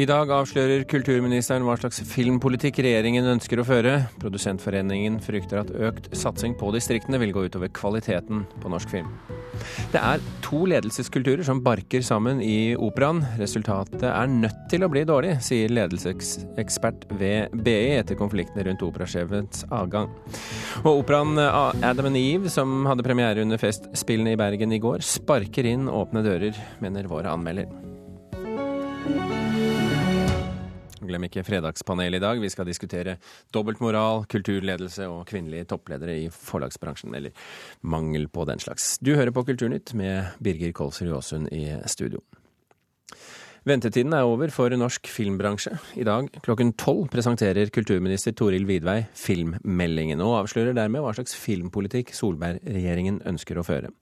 I dag avslører kulturministeren hva slags filmpolitikk regjeringen ønsker å føre. Produsentforeningen frykter at økt satsing på distriktene vil gå utover kvaliteten på norsk film. Det er to ledelseskulturer som barker sammen i operaen. Resultatet er nødt til å bli dårlig, sier ledelsesekspert ved BI etter konfliktene rundt operasjefens avgang. Og operaen Adam and Eve, som hadde premiere under Festspillene i Bergen i går, sparker inn åpne dører, mener vår anmelder. Glem ikke Fredagspanelet i dag. Vi skal diskutere dobbeltmoral, kulturledelse og kvinnelige toppledere i forlagsbransjen. Eller mangel på den slags. Du hører på Kulturnytt med Birger Kolsrud Aasund i studio. Ventetiden er over for norsk filmbransje. I dag klokken tolv presenterer kulturminister Toril Vidvei filmmeldingen, og avslører dermed hva slags filmpolitikk Solberg-regjeringen ønsker å føre.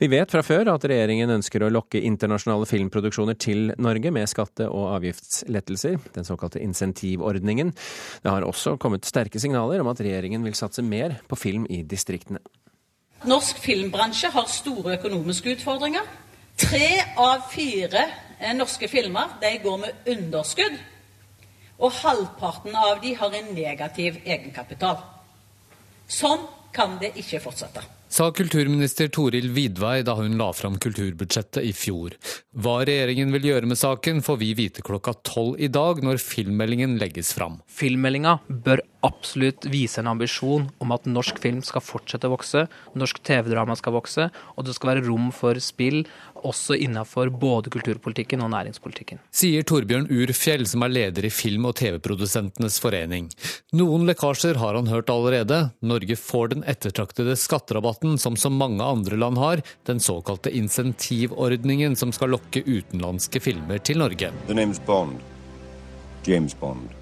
Vi vet fra før at regjeringen ønsker å lokke internasjonale filmproduksjoner til Norge med skatte- og avgiftslettelser, den såkalte insentivordningen. Det har også kommet sterke signaler om at regjeringen vil satse mer på film i distriktene. Norsk filmbransje har store økonomiske utfordringer. Tre av fire norske filmer de går med underskudd, og halvparten av de har en negativ egenkapital. Sånn kan det ikke fortsette. Sa kulturminister Toril Vidvei da hun la fram kulturbudsjettet i fjor. Hva regjeringen vil gjøre med saken, får vi vite klokka tolv i dag, når filmmeldingen legges fram. Filmmeldinga bør absolutt vise en ambisjon om at norsk film skal fortsette å vokse, norsk TV-drama skal vokse, og det skal være rom for spill også innafor både kulturpolitikken og næringspolitikken. Sier Torbjørn Urfjell, som er leder i Film- og TV-produsentenes forening. Noen lekkasjer har han hørt allerede. Norge får den ettertraktede skatterabatten som så mange andre land har, den såkalte insentivordningen som skal lokke utenlandske filmer til Norge. Bond. James Bond.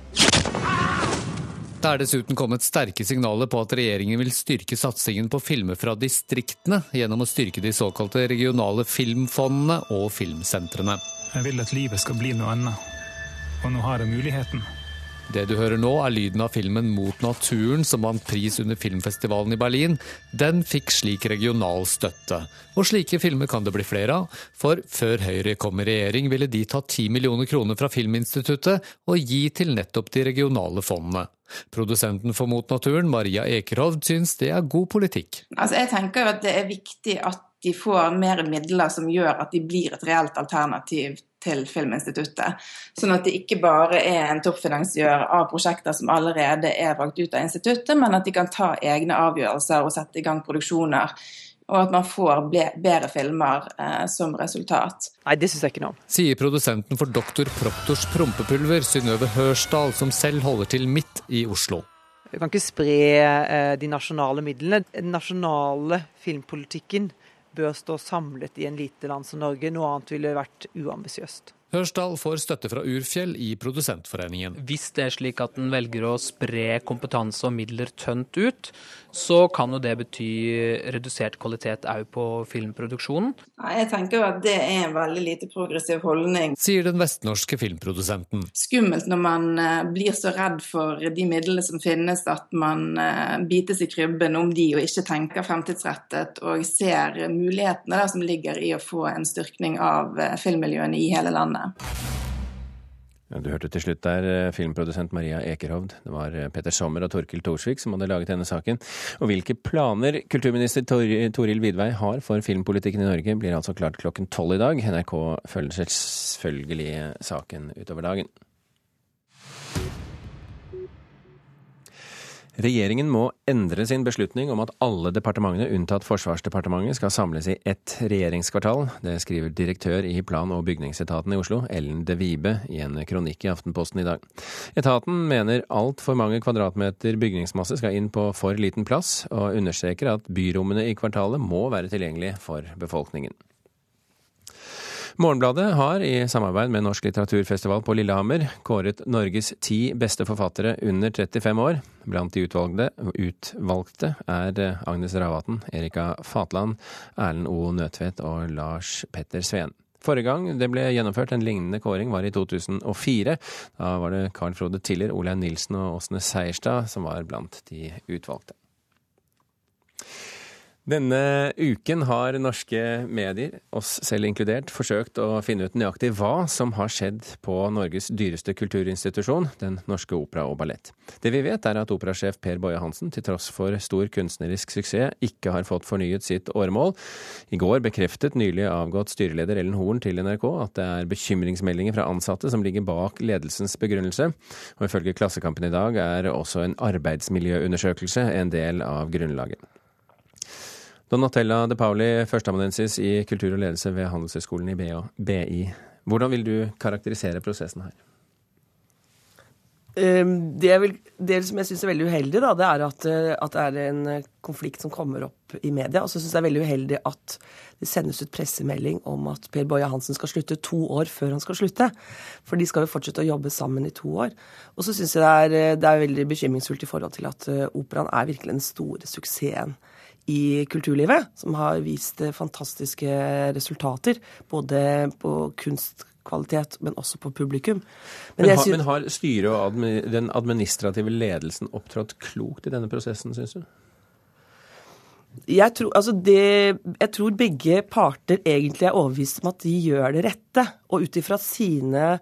Det er dessuten kommet sterke signaler på at regjeringen vil styrke satsingen på filmer fra distriktene gjennom å styrke de såkalte regionale filmfondene og filmsentrene. Jeg vil at livet skal bli noe annet, og nå har jeg muligheten. Det du hører nå, er lyden av filmen Mot naturen, som vant pris under filmfestivalen i Berlin. Den fikk slik regional støtte. Og slike filmer kan det bli flere av, for før Høyre kom i regjering, ville de ta 10 millioner kroner fra Filminstituttet og gi til nettopp de regionale fondene. Produsenten for Mot naturen, Maria Ekerhovd, syns det er god politikk. Altså, jeg tenker jo at det er viktig at de får mer midler som gjør at de blir et reelt alternativ til Filminstituttet. Sånn at det ikke bare er en toppfinansiør av prosjekter som allerede er valgt ut av instituttet, men at de kan ta egne avgjørelser og sette i gang produksjoner. Og at man får bedre filmer eh, som resultat. Nei, det syns jeg ikke noe om. Sier produsenten for Doktor Proktors prompepulver, Synnøve Hørsdal, som selv holder til midt i Oslo. Vi kan ikke spre eh, de nasjonale midlene. Den nasjonale filmpolitikken bør stå samlet i en lite land som Norge. Noe annet ville vært uambisiøst. Hørsdal får støtte fra Urfjell i Produsentforeningen. Hvis det er slik at en velger å spre kompetanse og midler tønt ut, så kan jo det bety redusert kvalitet òg på filmproduksjonen. Jeg tenker at det er en veldig lite progressiv holdning. Sier den vestnorske filmprodusenten. Skummelt når man eh, blir så redd for de midlene som finnes at man eh, bites i krybben om de og ikke tenker fremtidsrettet og ser mulighetene som ligger i å få en styrkning av eh, filmmiljøene i hele landet. Ja, du hørte til slutt der eh, filmprodusent Maria Ekerhovd. Det var Petter Peter Sommer og Torkil Thorsvik som hadde laget denne saken. Og hvilke planer kulturminister Toril Vidvei har for filmpolitikken i Norge, blir altså klart klokken tolv i dag. NRK følger selvfølgelig saken utover dagen. Regjeringen må endre sin beslutning om at alle departementene unntatt Forsvarsdepartementet skal samles i ett regjeringskvartal. Det skriver direktør i plan- og bygningsetaten i Oslo, Ellen De Vibe, i en kronikk i Aftenposten i dag. Etaten mener altfor mange kvadratmeter bygningsmasse skal inn på for liten plass, og understreker at byrommene i kvartalet må være tilgjengelige for befolkningen. Morgenbladet har i samarbeid med Norsk litteraturfestival på Lillehammer kåret Norges ti beste forfattere under 35 år. Blant de utvalgte, utvalgte er Agnes Ravatn, Erika Fatland, Erlend O. Nødtvedt og Lars Petter Sveen. Forrige gang det ble gjennomført en lignende kåring var i 2004. Da var det Carl Frode Tiller, Olaug Nilsen og Åsne Seierstad som var blant de utvalgte. Denne uken har norske medier, oss selv inkludert, forsøkt å finne ut nøyaktig hva som har skjedd på Norges dyreste kulturinstitusjon, Den norske opera og ballett. Det vi vet er at operasjef Per Boje Hansen, til tross for stor kunstnerisk suksess, ikke har fått fornyet sitt åremål. I går bekreftet nylig avgått styreleder Ellen Horn til NRK at det er bekymringsmeldinger fra ansatte som ligger bak ledelsens begrunnelse. Og ifølge Klassekampen i dag er også en arbeidsmiljøundersøkelse en del av grunnlaget. Donatella De Pauli, førsteamanuensis i kultur og ledelse ved Handelshøyskolen i BI. Hvordan vil du karakterisere prosessen her? Ehm, det, vil, det som jeg syns er veldig uheldig, da, det er at, eh, at, det er en eh, konflikt som kommer opp i media. Og så syns jeg det er veldig uheldig at det sendes ut pressemelding om at Per Boje Hansen skal slutte to år før han skal slutte. For de skal jo fortsette å jobbe sammen i to år. Og så syns jeg det er, eh, det er veldig bekymringsfullt i forhold til at operaen er virkelig den store suksessen i kulturlivet, som har vist fantastiske resultater. Både på kunstkvalitet, men også på publikum. Men, men, har, men har styret og den administrative ledelsen opptrådt klokt i denne prosessen, syns du? Jeg tror, altså det, jeg tror, begge parter egentlig er overbevist om at de gjør det rette. Og ut ifra sine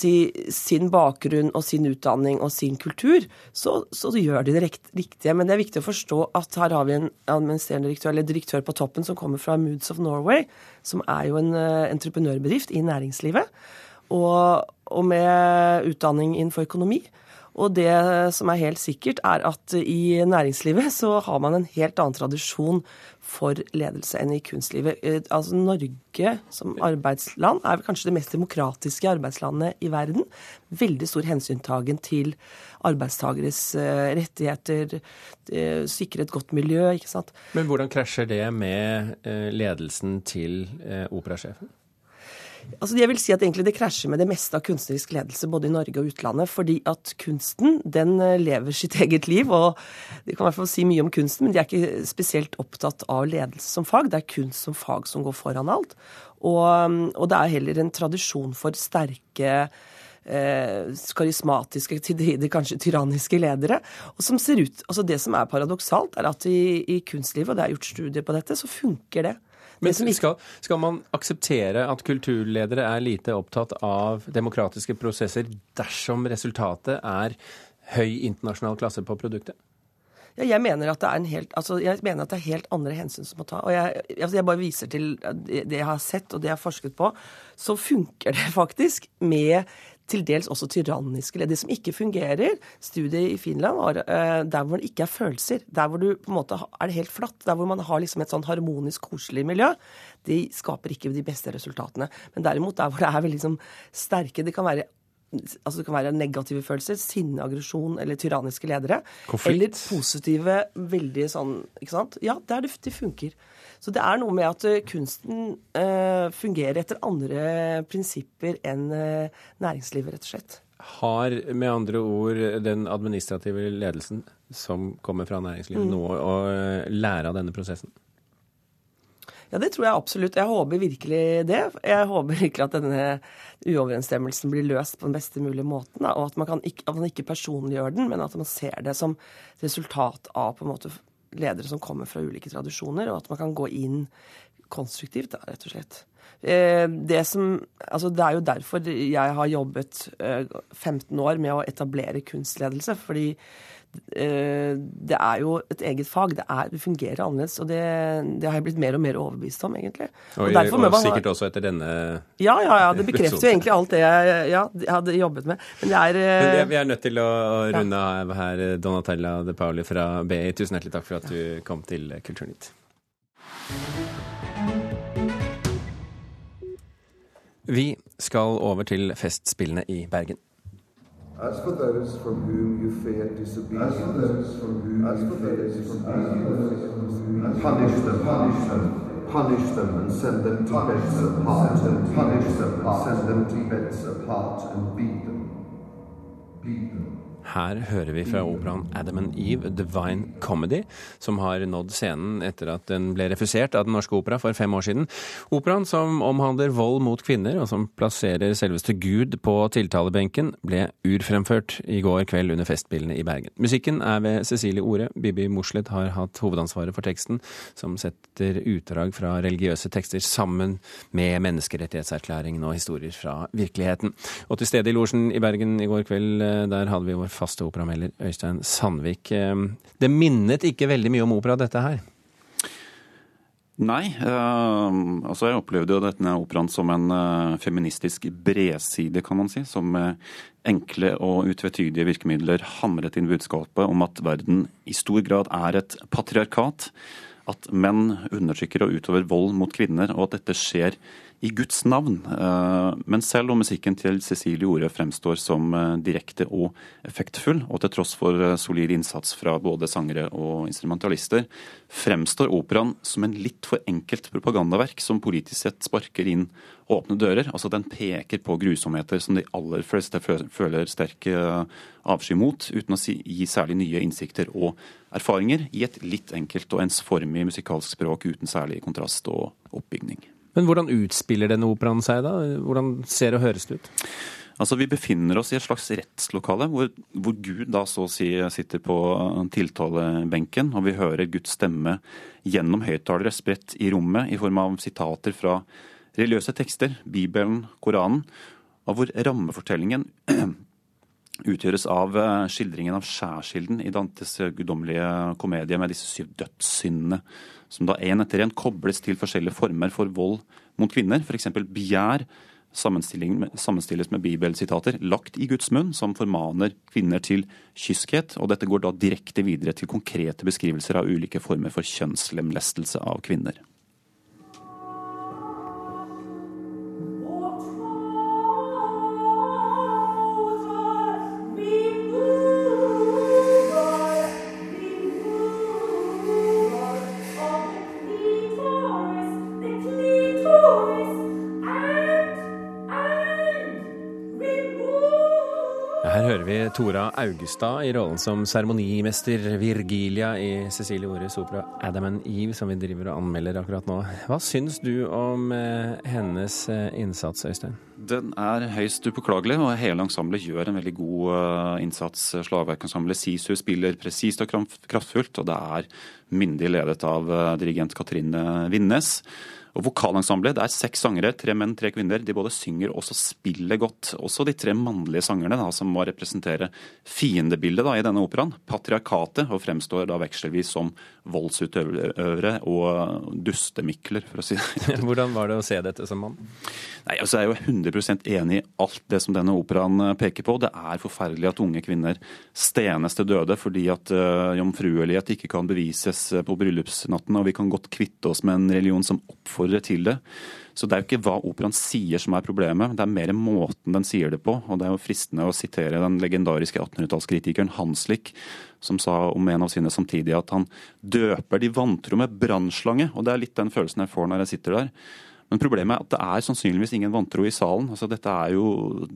si, sin bakgrunn og sin utdanning og sin kultur, så, så gjør de det riktige. Men det er viktig å forstå at her har vi en administrerende direktør, eller direktør på toppen som kommer fra Moods of Norway, som er jo en uh, entreprenørbedrift i næringslivet. Og, og med utdanning innenfor økonomi. Og det som er helt sikkert, er at i næringslivet så har man en helt annen tradisjon for ledelse enn i kunstlivet. Eh, altså Norge som arbeidsland er kanskje det mest demokratiske arbeidslandet i verden. Veldig stor hensyntagen til arbeidstageres eh, rettigheter, eh, sikre et godt miljø, ikke sant. Men hvordan krasjer det med ledelsen til operasjefen? Altså jeg vil si at Det krasjer med det meste av kunstnerisk ledelse både i Norge og utlandet. Fordi at kunsten den eh, lever sitt eget liv. og De kan i hvert fall si mye om kunsten, men de er ikke spesielt opptatt av ledelse som fag. Det er kunst som fag som går foran alt. Og, og det er heller en tradisjon for sterke eh, karismatiske, til tider kanskje tyranniske ledere. og som ser ut, altså Det som er paradoksalt, er at i, i kunstlivet, og det er gjort studier på dette, så funker det. Men skal, skal, man akseptere at kulturledere er lite opptatt av demokratiske prosesser dersom resultatet er høy internasjonal klasse på produktet? Ja, jeg mener at det er en helt, altså jeg mener at det er helt andre hensyn som må ta. og jeg, altså jeg bare viser til det jeg har sett og det jeg har forsket på. Så funker det faktisk med til dels også tyranniske ledd. Det som ikke fungerer, studiet i Finland var uh, der hvor det ikke er følelser. Der hvor du på en måte er det helt flatt. Der hvor man har liksom et sånn harmonisk, koselig miljø. De skaper ikke de beste resultatene. Men derimot der hvor det er veldig liksom, sterke Det kan være Altså det kan være negative følelser, sinne, aggresjon eller tyranniske ledere. Konflikt. Eller positive, veldig sånn Ikke sant? Ja, der det, det funker. Så det er noe med at eh, kunsten uh, fungerer etter andre prinsipper enn uh, næringslivet, rett og slett. Har med andre ord den administrative ledelsen som kommer fra næringslivet, mm. noe å lære av denne prosessen? Ja, det tror jeg absolutt. Jeg håper virkelig det. Jeg håper virkelig at denne uoverensstemmelsen blir løst på den beste mulige måten. Og at man, ikke, at man ikke personliggjør den, men at man ser det som resultat av på en måte ledere som kommer fra ulike tradisjoner, og at man kan gå inn konstruktivt, da, rett og slett. Eh, det, som, altså det er jo derfor jeg har jobbet 15 eh, år med å etablere kunstledelse. Fordi det er jo et eget fag. Det, er, det fungerer annerledes. Og det, det, har jeg blitt mer og mer overbevist om, egentlig. Og, og, og man, sikkert også etter denne Ja, ja, ja. Det bekrefter jo egentlig alt det jeg, ja, jeg hadde jobbet med. Men det er Men eh, Vi er nødt til å, runde av her, Donatella De Pauli fra BI. Tusen hjertelig takk for at du kom til Kulturnytt. Vi skal over til Festspillene i Bergen. As for those from whom you fear disobedience, as for those from whom as for those from punish them, punish them, punish them and send them to beds apart, and punish them and send them to beds apart and beat them, beat them. Her hører vi fra operaen Adam and Eve, Divine Comedy, som har nådd scenen etter at den ble refusert av Den Norske Opera for fem år siden. Operaen som omhandler vold mot kvinner, og som plasserer selveste Gud på tiltalebenken, ble urfremført i går kveld under Festspillene i Bergen. Musikken er ved Cecilie Ore. Bibi Mosleth har hatt hovedansvaret for teksten, som setter utdrag fra religiøse tekster sammen med menneskerettighetserklæringen og historier fra virkeligheten. Og til stede i losjen i Bergen i går kveld, eh, der hadde vi vår faste operamelder Øystein Sandvik. Eh, det minnet ikke veldig mye om opera, dette her? Nei. Øh, altså jeg opplevde jo denne operaen som en øh, feministisk bredside, kan man si. Som med enkle og utvetydige virkemidler hamret inn budskapet om at verden i stor grad er et patriarkat. At menn undertrykker og utøver vold mot kvinner, og at dette skjer i Guds navn. Eh, men selv om musikken til Cecilie Ore fremstår som eh, direkte og effektfull, og til tross for eh, solid innsats fra både sangere og instrumentalister, fremstår operaen som en litt for enkelt propagandaverk som politisk sett sparker inn åpne dører. Altså Den peker på grusomheter som de aller fleste føler sterk avsky mot, uten å gi særlig nye innsikter og erfaringer, i et litt enkelt og ensformig musikalsk språk uten særlig kontrast og oppbygning. Men hvordan utspiller denne operaen seg, da? Hvordan ser og høres det ut? Altså, Vi befinner oss i et slags rettslokale, hvor, hvor, Gud da så å si sitter på tiltalebenken, og vi hører Guds stemme gjennom høyttalere spredt i rommet i form av sitater fra religiøse tekster, Bibelen, Koranen, og hvor rammefortellingen utgjøres av eh, skildringen av skjærsilden i Dantes guddommelige komedie med disse syv dødssyndene som da én etter én kobles til forskjellige former for vold mot kvinner, f.eks. begjær sammenstilles med bibelsitater lagt i Guds munn, som formaner kvinner til kyskhet. Og dette går da direkte videre til konkrete beskrivelser av ulike former for kjønnslemlestelse av kvinner. Tora Augestad i rollen som seremonimester Virgilia i Cecilie Ores opera 'Adam and Eve', som vi driver og anmelder akkurat nå. Hva syns du om eh, hennes eh, innsats, Øystein? Den er høyst upåklagelig, og hele ensemblet gjør en veldig god uh, innsats. Slagverkensemblet Sisu spiller presist og kraftfullt, og det er myndig ledet av dirigent Katrine Vinnes. Og Vokalensemblet det er seks sangere, tre menn, tre kvinner. De både synger og spiller godt. Også de tre mannlige sangerne, da, som må representere fiendebildet da, i denne operaen. Patriarkatet, og fremstår da vekselvis som voldsutøvere og dustemikler, for å si det. Hvordan var det å se dette som mann? Nei, altså Jeg er jo 100 enig i alt det som denne operaen eh, peker på. Det er forferdelig at unge kvinner stenes til døde fordi at uh, jomfruelighet ikke kan bevises eh, på bryllupsnatten, og vi kan godt kvitte oss med en religion som oppfordrer oppfordrer til det. Så det er jo ikke hva operaen sier som er problemet, det er mer måten den sier det på. Og det er jo fristende å sitere den legendariske 1800-tallskritikeren Hanslik, som sa om en av sine samtidig at han døper de vantro med brannslange. Og det er litt den følelsen jeg får når jeg sitter der. Men problemet er at det er sannsynligvis ingen vantro i salen. Altså, dette er jo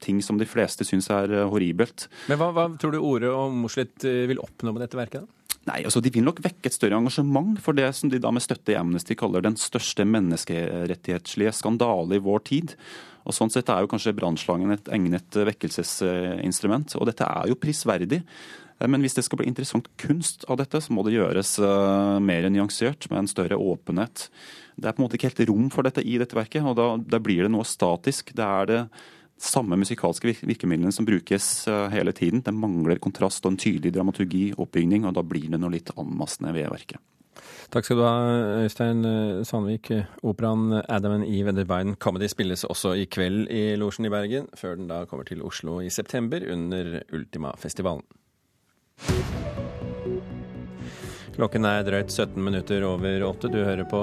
ting som de fleste syns er horribelt. Men hva, hva tror du Ore og Mosleth eh, vil oppnå med dette verket? da? Nei, altså De vil nok vekke et større engasjement for det som de da med støtte i Amnesty kaller den største menneskerettighetslige skandale i vår tid. Og Sånn sett er jo kanskje brannslangen et egnet vekkelsesinstrument. Og dette er jo prisverdig. Men hvis det skal bli interessant kunst av dette, så må det gjøres uh, mer nyansert, med en større åpenhet. Det er på en måte ikke helt rom for dette i dette verket, og da, da blir det noe statisk. Det er det samme musikalske virkemidlene som brukes eh, hele tiden. Det mangler kontrast og en tydelig dramaturgi, oppbygning, og da blir det noe litt anmassende ved verket. Takk skal du ha, Øystein eh, Sandvik. Operaen Adam and Eve and Divine Comedy spilles også i kveld i Losjen i Bergen, før den da kommer til Oslo i september under Ultima-festivalen. Klokken er drøyt 17 minutter over åtte. Du hører på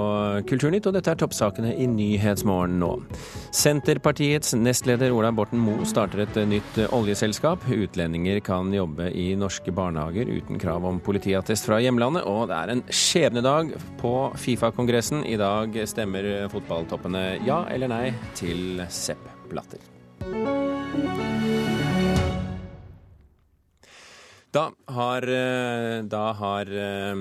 Kulturnytt, og dette er toppsakene i Nyhetsmorgen nå. Senterpartiets nestleder Ola Borten Moe starter et nytt oljeselskap. Utlendinger kan jobbe i norske barnehager uten krav om politiattest fra hjemlandet, og det er en skjebnedag på Fifa-kongressen. I dag stemmer fotballtoppene ja eller nei til Sepp Blatter. Da har, eh, da har eh,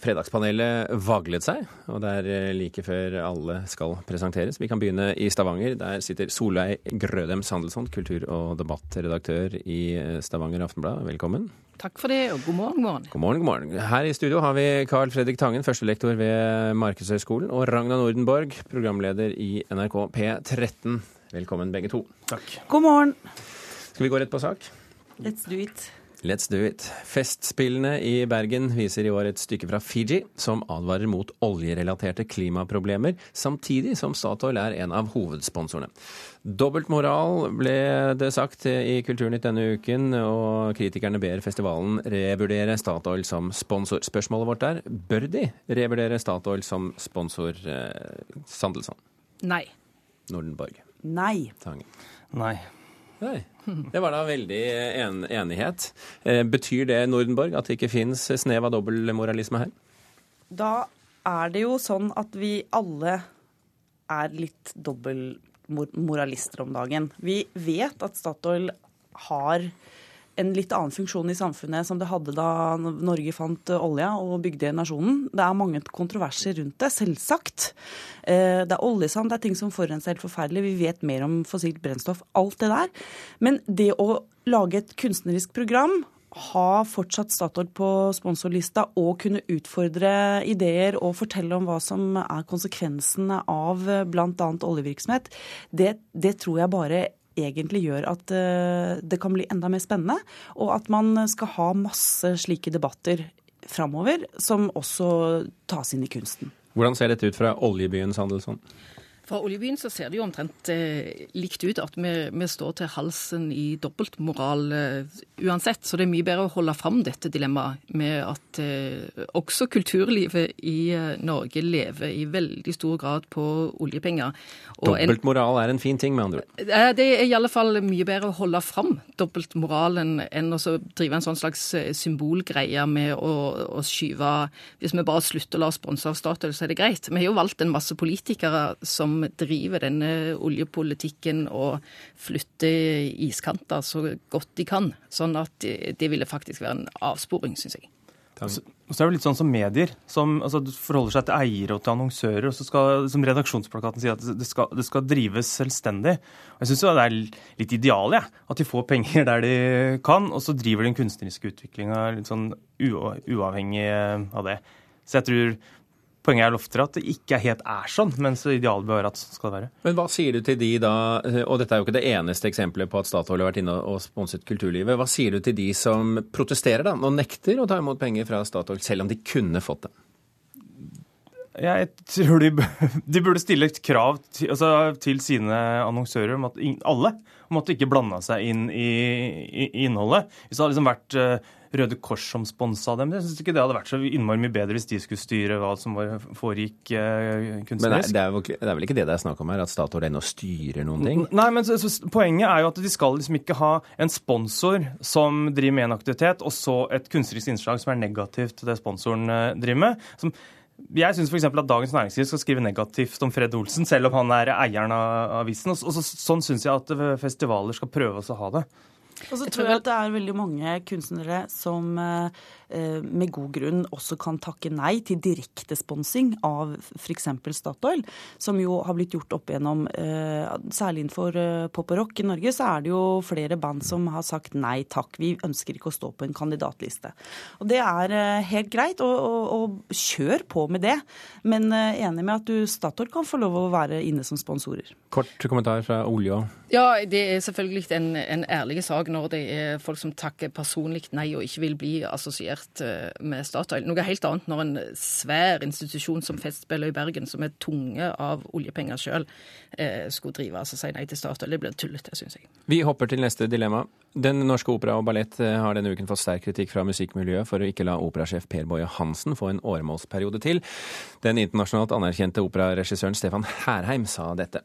Fredagspanelet vaglet seg, og det er eh, like før alle skal presenteres. Vi kan begynne i Stavanger. Der sitter Solveig Grødem Sandelsson, kultur- og debattredaktør i Stavanger Aftenblad. Velkommen. Takk for det, og god morgen, god morgen. God morgen, god morgen. Her i studio har vi Carl Fredrik Tangen, førstelektor ved Markedshøgskolen, og Ragna Nordenborg, programleder i NRK P13. Velkommen begge to. Takk. God morgen. Skal vi gå rett på sak? Let's do it. Let's do it. Festspillene i Bergen viser i år et stykke fra Fiji som advarer mot oljerelaterte klimaproblemer, samtidig som Statoil er en av hovedsponsorene. Dobbeltmoral ble det sagt i Kulturnytt denne uken, og kritikerne ber festivalen revurdere Statoil som sponsor. Spørsmålet vårt er bør de revurdere Statoil som sponsor, eh, Sandelsson? Nei. Nordenborg? Nei. Tangen? Nei. Nei. Det var da veldig en enighet. Eh, betyr det, Nordenborg, at det ikke fins snev av dobbeltmoralisme her? Da er det jo sånn at vi alle er litt dobbeltmoralister om dagen. Vi vet at Statoil har en litt annen funksjon i samfunnet som det hadde da Norge fant olja og bygde nasjonen. Det er mange kontroverser rundt det, selvsagt. Eh, det er oljesand, det er ting som forurenser helt forferdelig. Vi vet mer om fossilt brennstoff. Alt det der. Men det å lage et kunstnerisk program ha fortsatt Statoil på sponsorlista og kunne utfordre ideer og fortelle om hva som er konsekvensene av bl.a. oljevirksomhet, det, det tror jeg bare egentlig gjør at eh, det kan bli enda mer spennende, og at man skal ha masse slike debatter framover som også tas inn i kunsten. Hvordan ser dette ut fra oljebyen Sandelsson? Fra oljebyen så ser det jo omtrent eh, likt ut, at vi, vi, står til halsen i dobbeltmoral eh, uansett. Så det er mye bedre å holde fram dette dilemmaet med at eh, også kulturlivet i eh, Norge lever i veldig stor grad på oljepenger. Dobbeltmoral er en fin ting, med andre ord? Det er i alle fall mye bedre å holde fram dobbeltmoralen enn å drive en sånn slags eh, symbolgreie med å, å skyve Hvis vi bare slutter å la oss sponse av Statoil, så er det greit. Vi har jo valgt en masse politikere som driver denne oljepolitikken og flytter iskanter så godt de kan. Sånn at det ville faktisk være en avsporing, syns jeg. Og så er det litt sånn som medier, som altså, forholder seg til eiere og til annonsører. og så skal, Som redaksjonsplakaten sier, at det skal, det skal drives selvstendig. Og Jeg syns det er litt ideal, ja, at de får penger der de kan, og så driver den kunstneriske utviklinga litt sånn uavhengig av det. Så jeg tror Poenget er oftere at det ikke helt er sånn, mens idealet bør være at sånn skal det være. Men hva sier du til de da, og dette er jo ikke det eneste eksempelet på at Statoil har vært inne og sponset kulturlivet, hva sier du til de som protesterer da, og nekter å ta imot penger fra Statoil, selv om de kunne fått det? Jeg tror de, de burde stille et krav til, altså, til, sine annonsører om at alle om at de ikke blanda seg inn i, i, i, innholdet. Hvis det hadde liksom vært uh, Røde Kors som sponsa dem. Jeg syns ikke det hadde vært så innmari mye bedre hvis de skulle styre hva som foregikk uh, kunstnerisk. Men det er, vel, det er, vel, ikke det det er snakk om her, at Statoil ennå styrer noen ting? Nei, men så, så, poenget er jo at de skal liksom ikke ha en sponsor som driver med en aktivitet, og så et kunstnerisk innslag som er negativt til det sponsoren uh, driver med. Som, jeg syns f.eks. at Dagens Næringsliv skal skrive negativt om Fred Olsen, selv om han er eieren av avisen. Og så, sånn syns jeg at festivaler skal prøve å ha det. Og så tror jeg at det er veldig mange kunstnere som eh, med god grunn også kan takke nei til direktesponsing av f.eks. Statoil, som jo har blitt gjort opp igjennom eh, Særlig innenfor eh, pop og rock i Norge så er det jo flere band som har sagt nei takk, vi ønsker ikke å stå på en kandidatliste. Og Det er helt greit, og, og, og kjør på med det. Men enig med at du Statoil kan få lov å være inne som sponsorer. Kort kommentar fra Olja. Ja, det er selvfølgelig en, en ærlig sak når det er folk som takker personlig nei og ikke vil bli assosiert eh, med Statoil. Noe helt annet når en svær institusjon som Festspillet i Bergen, som er tunge av oljepenger sjøl, eh, skulle drive altså si nei til Statoil. Det blir tullete, syns jeg. Vi hopper til neste dilemma. Den norske opera og ballett eh, har denne uken fått sterk kritikk fra musikkmiljøet for å ikke la operasjef Per Boje Hansen få en åremålsperiode til. Den internasjonalt anerkjente operaregissøren Stefan Herheim sa dette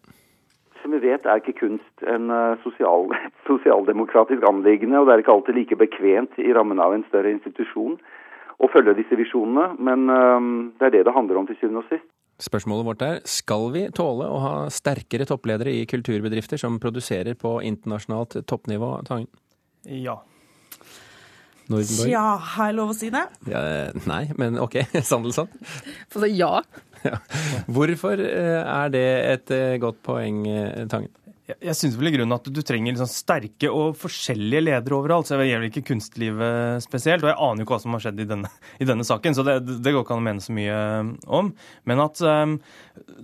vet er ikke kunst en eh, sosial, sosialdemokratisk anliggende, og det er ikke alltid like bekvemt i rammen av en større institusjon å følge disse visjonene, men um, det er det det handler om til syvende og sist. Spørsmålet vårt er skal vi tåle å ha sterkere toppledere i kulturbedrifter som produserer på internasjonalt toppnivå? Tangen? Ja. Nordenborg? Ja, har jeg lov å si det? Ja, nei, men OK. Sandelsson? Ja. Ja. Hvorfor eh, er det et eh, godt poeng, eh, Tangen? Jeg, synes vel i grunnen at du trenger liksom sterke og forskjellige ledere overalt. så Jeg gjelder ikke kunstlivet spesielt, og jeg aner jo ikke hva som har skjedd i denne, i denne saken, så det, det, går ikke an å mene så mye om. Men at um,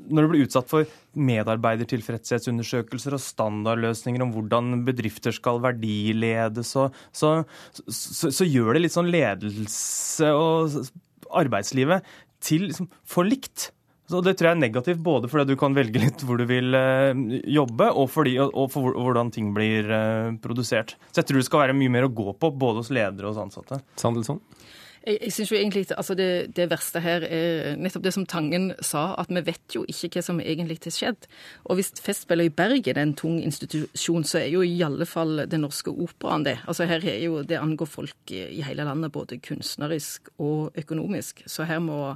når du blir utsatt for medarbeidertilfredshetsundersøkelser og standardløsninger om hvordan bedrifter skal verdiledes, så, så, så, så gjør det litt sånn ledelse og arbeidslivet til liksom, for likt. Så Det tror jeg er negativt både fordi du kan velge litt hvor du vil eh, jobbe, og, fordi, og for hvordan ting blir eh, produsert. Så jeg tror det skal være mye mer å gå på, både hos ledere og hos ansatte. Sandelsson? Jeg, jeg synes jo egentlig altså det, det, verste her er nettopp det som Tangen sa, at vi vet jo ikke hva som egentlig har skjedd. Og hvis Festspillet i Bergen er en tung institusjon, så er jo i alle fall Den Norske Operaen det. Altså her er jo, Det angår folk i hele landet, både kunstnerisk og økonomisk. Så her må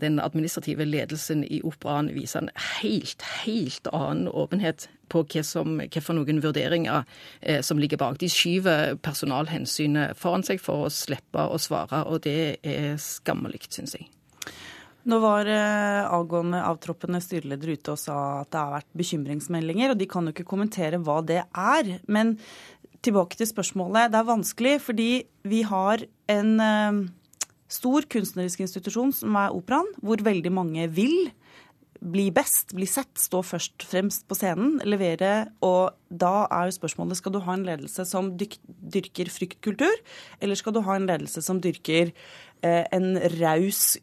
den administrative ledelsen i operaen viser en helt, helt annen åpenhet på hva, som, hva for noen vurderinger eh, som ligger bak. De skyver personalhensynet foran seg for å slippe å svare, og det er skammelig, syns jeg. Nå var eh, avgående avtroppende styreleder ute og sa at det har vært bekymringsmeldinger, og de kan jo ikke kommentere hva det er. Men tilbake til spørsmålet. Det er vanskelig fordi vi har en stor kunstnerisk institusjon som er operaen, hvor veldig mange vil bli best, bli sett, stå først fremst på scenen, levere. Og da er jo spørsmålet skal du ha en ledelse som dyrker fryktkultur, eller skal du ha en ledelse som dyrker eh, en raus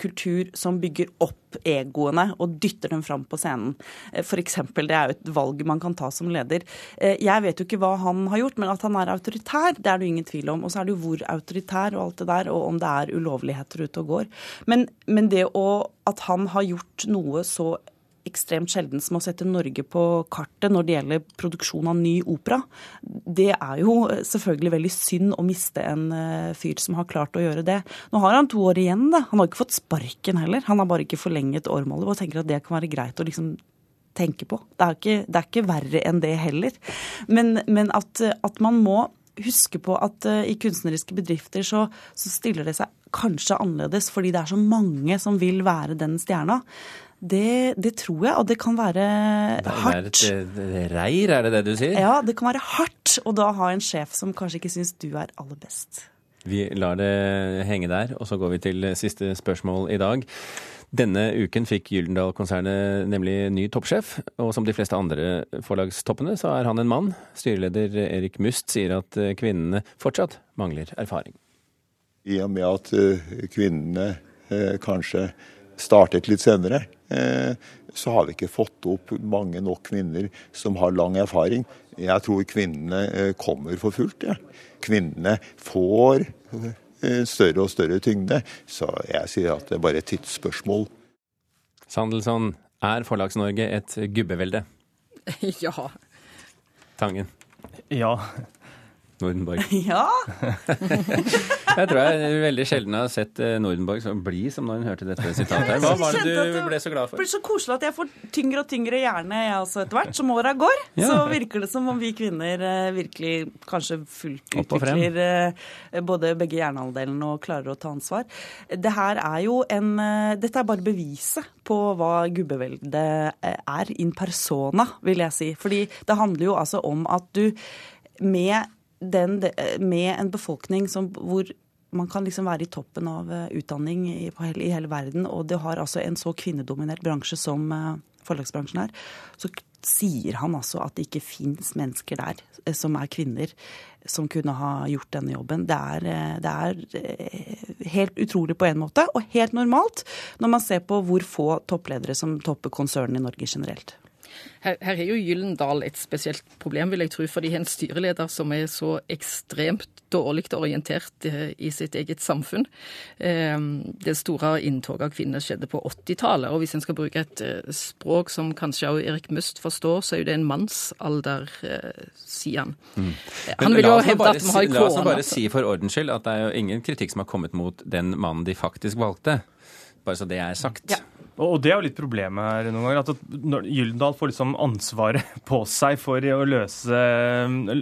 kultur som bygger opp egoene og dytter dem fram på scenen. Eh, F.eks. Det er jo et valg man kan ta som leder. Eh, jeg vet jo ikke hva han har gjort, men at han er autoritær, det er det ingen tvil om. Og så er det jo hvor autoritær og alt det der, og om det er ulovligheter ute og går. Men, men det å, at han har gjort noe så ekstremt sjelden som å sette Norge på kartet når det gjelder produksjon av ny opera. Det er jo selvfølgelig veldig synd å miste en eh, fyr som har klart å gjøre det. Nå har han to år igjen, da. Han har ikke fått sparken heller. Han har bare ikke forlenget årmålet og tenker at det kan være greit å liksom tenke på. Det er ikke, det er ikke verre enn det heller. Men, men at, at, man må huske på at uh, i kunstneriske bedrifter så, så stiller det seg kanskje annerledes fordi det er så mange som vil være den stjerna. Det, det, tror jeg, og det kan være hardt. Det er et reir, er det det du sier? Ja, det kan være hardt å da ha en sjef som kanskje ikke syns du er aller best. Vi lar det henge der, og så går vi til siste spørsmål i dag. Denne uken fikk Gyldendal-konsernet nemlig ny toppsjef, og som de fleste andre forlagstoppene, så er han en mann. Styreleder Erik Must sier at kvinnene fortsatt mangler erfaring. I og med at eh, kvinnene eh, kanskje startet litt senere, Eh, så har vi ikke fått opp mange nok kvinner som har lang erfaring. Jeg tror kvinnene eh, kommer for fullt. Ja. Kvinnene får eh, større og større tyngde, så jeg sier at det er bare et tidsspørsmål. Sandelsson, er Forlags-Norge et gubbevelde? Ja. Tangen? Ja. Nordenborg. Ja! jeg tror jeg veldig sjelden har sett eh, Nordenborg så blid som når hun hørte dette sitatet. Hva var det du ble så glad for? Det blir så koselig at jeg får tyngre og tyngre hjerne jeg også etter hvert. Som åra går, så virker det som om vi kvinner eh, virkelig kanskje fullt utvikler eh, både begge hjernehalvdelene og klarer å ta ansvar. Det her er jo en Dette er bare beviset på hva gubbeveldet er in persona, vil jeg si. Fordi det handler jo altså om at du med den, med en befolkning som, hvor man kan liksom være i toppen av eh, utdanning i, hele, i hele verden, og det har altså en så kvinnedominert bransje som uh, forlagsbransjen er, så sier han altså at det ikke fins mennesker der uh, som er kvinner, som kunne ha gjort denne jobben. Det er, det er helt utrolig på en måte, og helt normalt når man ser på hvor få toppledere som topper konsernene i Norge generelt. Her, her er jo Gyllendal et spesielt problem, vil jeg tro, for de har en styreleder som er så ekstremt dårlig orientert eh, i sitt eget samfunn. Ehm, det store inntoget av kvinner skjedde på 80-tallet, og hvis en skal bruke et eh, språk som kanskje også Erik Must forstår, så er jo det en mannsalder, eh, sier han. Mm. Han vil jo hevde at vi har La oss bare si for ordens skyld at det er jo ingen kritikk som har kommet mot den mannen de faktisk valgte. Bare så det er sagt. Ja. Og det er jo litt problemet her noen ganger. At Gyldendal får liksom ansvaret på seg for å løse,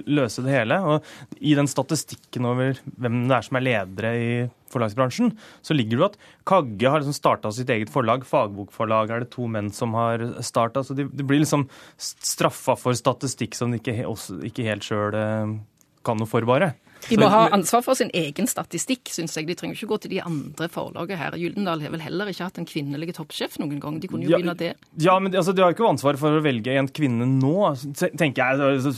løse, det hele. Og i den statistikken over hvem det er som er ledere i forlagsbransjen, så ligger det jo at Kagge har liksom starta sitt eget forlag. Fagbokforlag er det to menn som har starta. Så de, de, blir liksom straffa for statistikk som de ikke, ikke helt sjøl eh, kan noe for, bare. De må ha ansvar for sin egen statistikk, syns jeg. De trenger ikke gå til de andre forlagene her. Gyldendal har vel heller ikke hatt en kvinnelig toppsjef noen gang. De kunne jo ja, begynne der. Ja, men altså, de har jo ikke ansvar for å velge en kvinne nå, tenker jeg.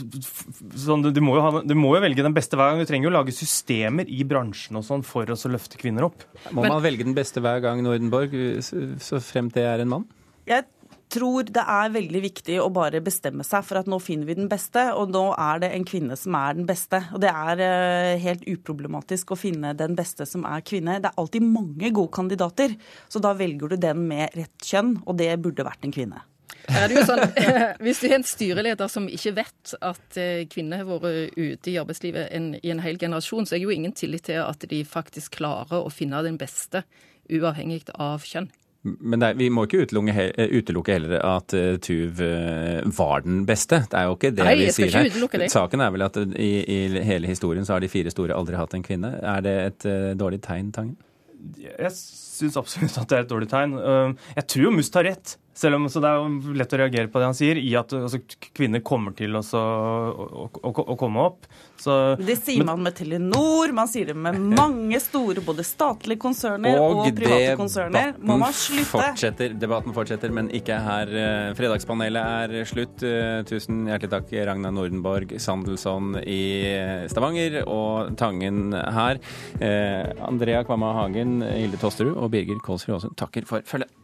Sånn, du, må ha, du, må jo velge den beste hver gang. Du trenger jo lage systemer i bransjen og sånn for å løfte kvinner opp. Må man velge den beste hver gang, Nordenborg, så fremt det er en mann? Jeg tror det er veldig viktig å bare bestemme seg for at nå finner vi den beste, og nå er det en kvinne som er den beste. Og det er eh, helt uproblematisk å finne den beste som er kvinne. Det er alltid mange gode kandidater, så da velger du den med rett kjønn, og det burde vært en kvinne. Sånn, Hvis du er en styreleder som ikke vet at eh, kvinner har vært ute i arbeidslivet en, i en hel generasjon, så er det jo ingen tillit til at de faktisk klarer å finne den beste, uavhengig av kjønn. Men er, vi må ikke utelukke, utelukke heller at uh, Tuv uh, var den beste. Det er jo ikke det Nei, vi sier her. Det. Saken er vel at i, i, hele historien så har de fire store aldri hatt en kvinne. Er det et uh, dårlig tegn, Tangen? Jeg syns absolutt at det er et dårlig tegn. Jeg tror jo Must har rett. Selv om, så Det er jo lett å reagere på det han sier, i at altså, kvinner kommer til å, å, å, å komme opp. Så, det sier men, man med Telenor, man sier det med mange store både statlige konserner og, og private konserner. Må man slutte? Fortsetter, debatten fortsetter, men ikke her. Eh, fredagspanelet er slutt. Eh, tusen hjertelig takk, Ragna Nordenborg, Sandelsson i Stavanger og Tangen her. Eh, Andrea Kvamma Hagen, Hilde Tosterud og Birger Kolsrud Aasund takker for følget.